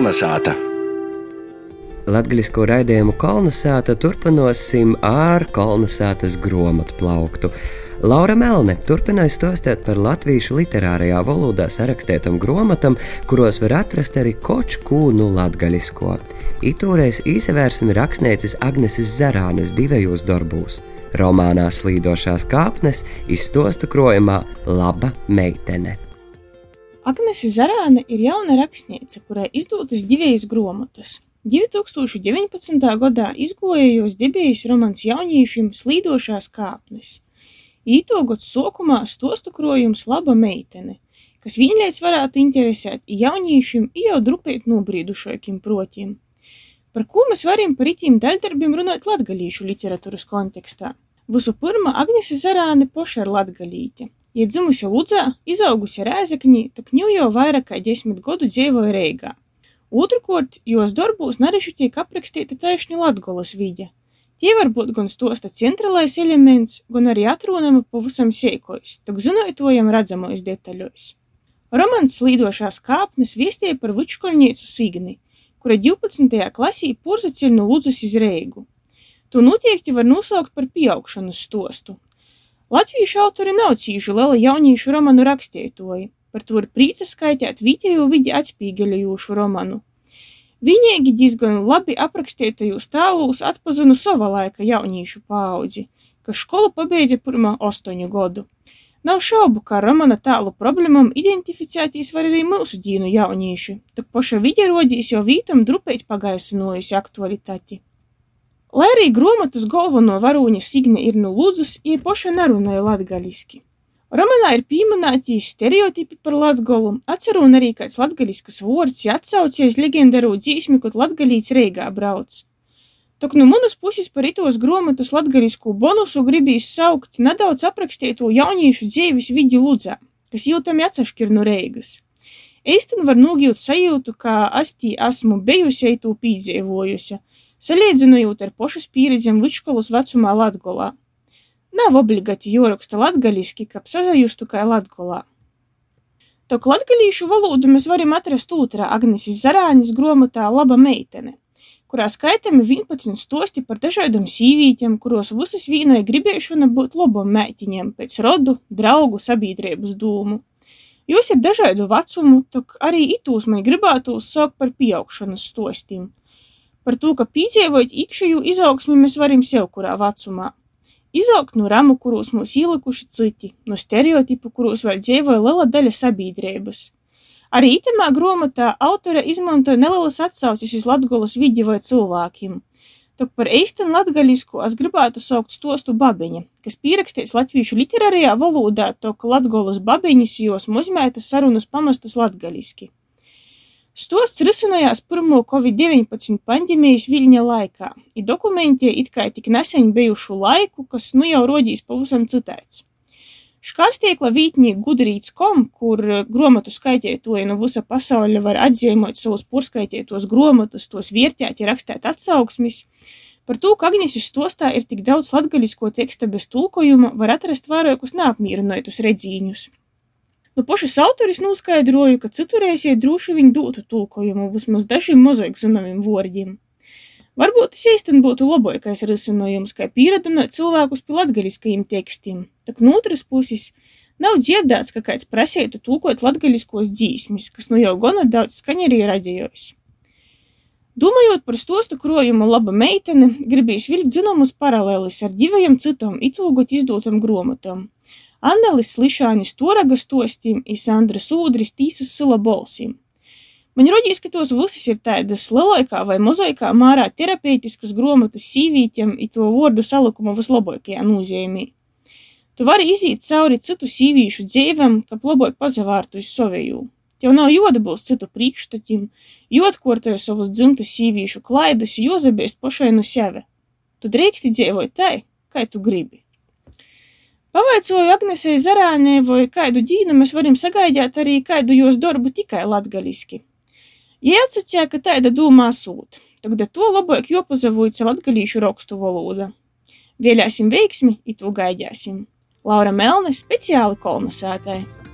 Kolnesāta! Latvijas raidījumu kolonizāta turpināsim ar kolonizātas grāmatu plauktu. Laura Melne turpināja stāstīt par latviešu literārajā valodā sarakstītam grāmatam, kuros var atrast arī koču kūnu latgaļisko. Itūreiz īsevērsim rakstnieces Agneses Zarānes divajos darbos. Romānā Slīdošās kāpnes izstosta krojumā Laba meitene. Agnese Zarāne ir jauna rakstniece, kurai izdotas divas grāmatas. 2019. gadā izgojējos debijas romans jauniešiem Slīdošās kāpnes. Ītogots sokumā stostu krojums Laba meitene, kas viņļēc varētu interesēt jauniešiem, jau drupēt nobrīdušokiem protiem. Par ko mēs varam par itīm daļdarbiem runāt latgalīšu literatūras kontekstā? Visu pirma Agnese Zarāne poša ir latgalīte. Ja dzimusi Ludzā, izaugusi Rēzekņī, tok ņū jau vairāk kā desmit godu dzīvoja Reigā. Otrkārt, jos darbos nareši tiek aprakstīta taišņi Latgolas vide. Tie var būt gan stosta centrālais elements, gan arī atrunama pavisam seikojis, tok zinotojam redzamais detaļos. Romans Slīdošās kāpnes viestīja par vičkoļniecu Signi, kura 12. klasī porzaceļ no Ludzas iz Reigu. To noteikti var nosaukt par pieaugšanas stostu, Latviešu autori nav cīši liela jauniešu romanu rakstietoji, par to ir prīca skaitēt vietējo vidi atspīgeļojošu romanu. Viņēgi diezgan labi aprakstietajos tēlos atpazinu sava laika jauniešu paudzi, kas skolu pabeidza pirmā astoņu godu. Nav šaubu, ka romana tēlu problēmām identificētīs var arī mūsu dīnu jaunieši, tak poša vide rodīs jau vītam drupēt pagaisinojusi aktualitāti. Lai arī grāmatas galveno varoņa Signe ir no Ludzas, ja poša nerunāja latgaliski. Romanā ir pieminēti stereotipi par Latgolu, atcerun arī kāds latgaliskas vārds, ja atsaucies legendaru dzīsmi, kad latgalīts Reigā brauc. Tok no manas puses par itos grāmatas latgalisku bonusu gribīs saukt nedaudz aprakstīto jauniešu dzīves vidi Ludzā, kas jūtami atsašķir no Reigas. Eistin var nogūt sajūtu, ka asti esmu bijusi, to pīdzīvojusi, salīdzinojot ar pošas pieredzēm vidškolas vecumā Latgolā. Nav obligāti joraksta latgaliski, kap sazajustu kā Latgolā. Tok latgalīšu valodu mēs varam atrast otrā Agneses Zarāņas grāmatā Laba meitene, kurā skaitami 11 stosti par dažādām sīvītēm, kuros visas vīnoja gribēšana būt labam meitiņiem pēc rodu, draugu, sabiedrības dūmu. Jūs ir dažādu vecumu, tok arī itūs man gribētos saukt par pieaugšanas stostīm – par to, ka piedzīvot ikšēju izaugsmi mēs varam sev kurā vecumā. Izaugt no ramu, kuros mūs ielikuši citi, no stereotipu, kuros vēl dzīvoja liela daļa sabiedrības. Arī itamā grāmatā autore izmantoja nelielas atsauces uz Latgolas vidi vai cilvēkiem. Tok par eistenu latgaļisku es gribētu saukt stostu babiņa, kas pierakstīts latviešu literārajā valodā, tok Latgolas babiņas jos muzmētas sarunas pamastas latgaļiski. Stosts risinājās pirmo Covid-19 pandēmijas viļņa laikā, i dokumentie it kā tik nesen bijušu laiku, kas nu jau rodīs pavisam citāds. Škārstiekla vītņī gudrīts.com, kur gromatu skaitētoji no visa pasauļa var atzīmot savus porskaitētos gromatus, tos vērtēt, ja rakstēt atsauksmis. Par to, ka Agneses stostā ir tik daudz latgaļisko teksta bez tulkojuma, var atrast vairākus neapmierinotus redzīņus. Nu pašas autoris noskaidroja, ka citurreiz jai droši vien dotu tulkojumu vismaz dažiem mozaik zināmiem vārdiem. Varbūt tas īstenībā būtu labākais risinājums, kā pieradināt cilvēkus pie latgaļiskajiem tekstiem, tak no otras puses nav dzirdēts, ka kāds prasītu tulkot latgaļiskos dzīsmis, kas nu jau gana daudz skaņa arī radījos. Domājot par stostu krojumu laba meitene, gribīs vilkt zināmas paralēlis ar divajiem citām itūgot izdotam gromatam – Annelis Slišānis Toragas tostiem i Sandra Sūdris tīsas sila bolsim. Man rodīs, ka tos visas ir tādas lielākā vai mozaikā mārā terapeitiskas gromatas sīvītiem i to vārdu salikuma vislabākajā nozīmē. Tu vari iziet cauri citu sīvīšu dzīvēm, ka labāk pazavārtu uz savēju. Tev nav jodabilst citu priekšstatiem, jodkortoja savus dzimtas sīvīšu klaidas, jozabēst pašai no sevi. Tu drīksti dzīvot tai, kā tu gribi. Pavaicoju Agnesei Zarānei, vai kādu dīnu mēs varam sagaidīt arī kādu jos darbu tikai latgaliski. Atsacīja, ka tāda dūmā sūt, tagad to labāk jopazavoica latgalīšu rakstu valoda. Vēļāsim veiksmi, i to gaidāsim. Laura Melne speciāli kolonizētāji.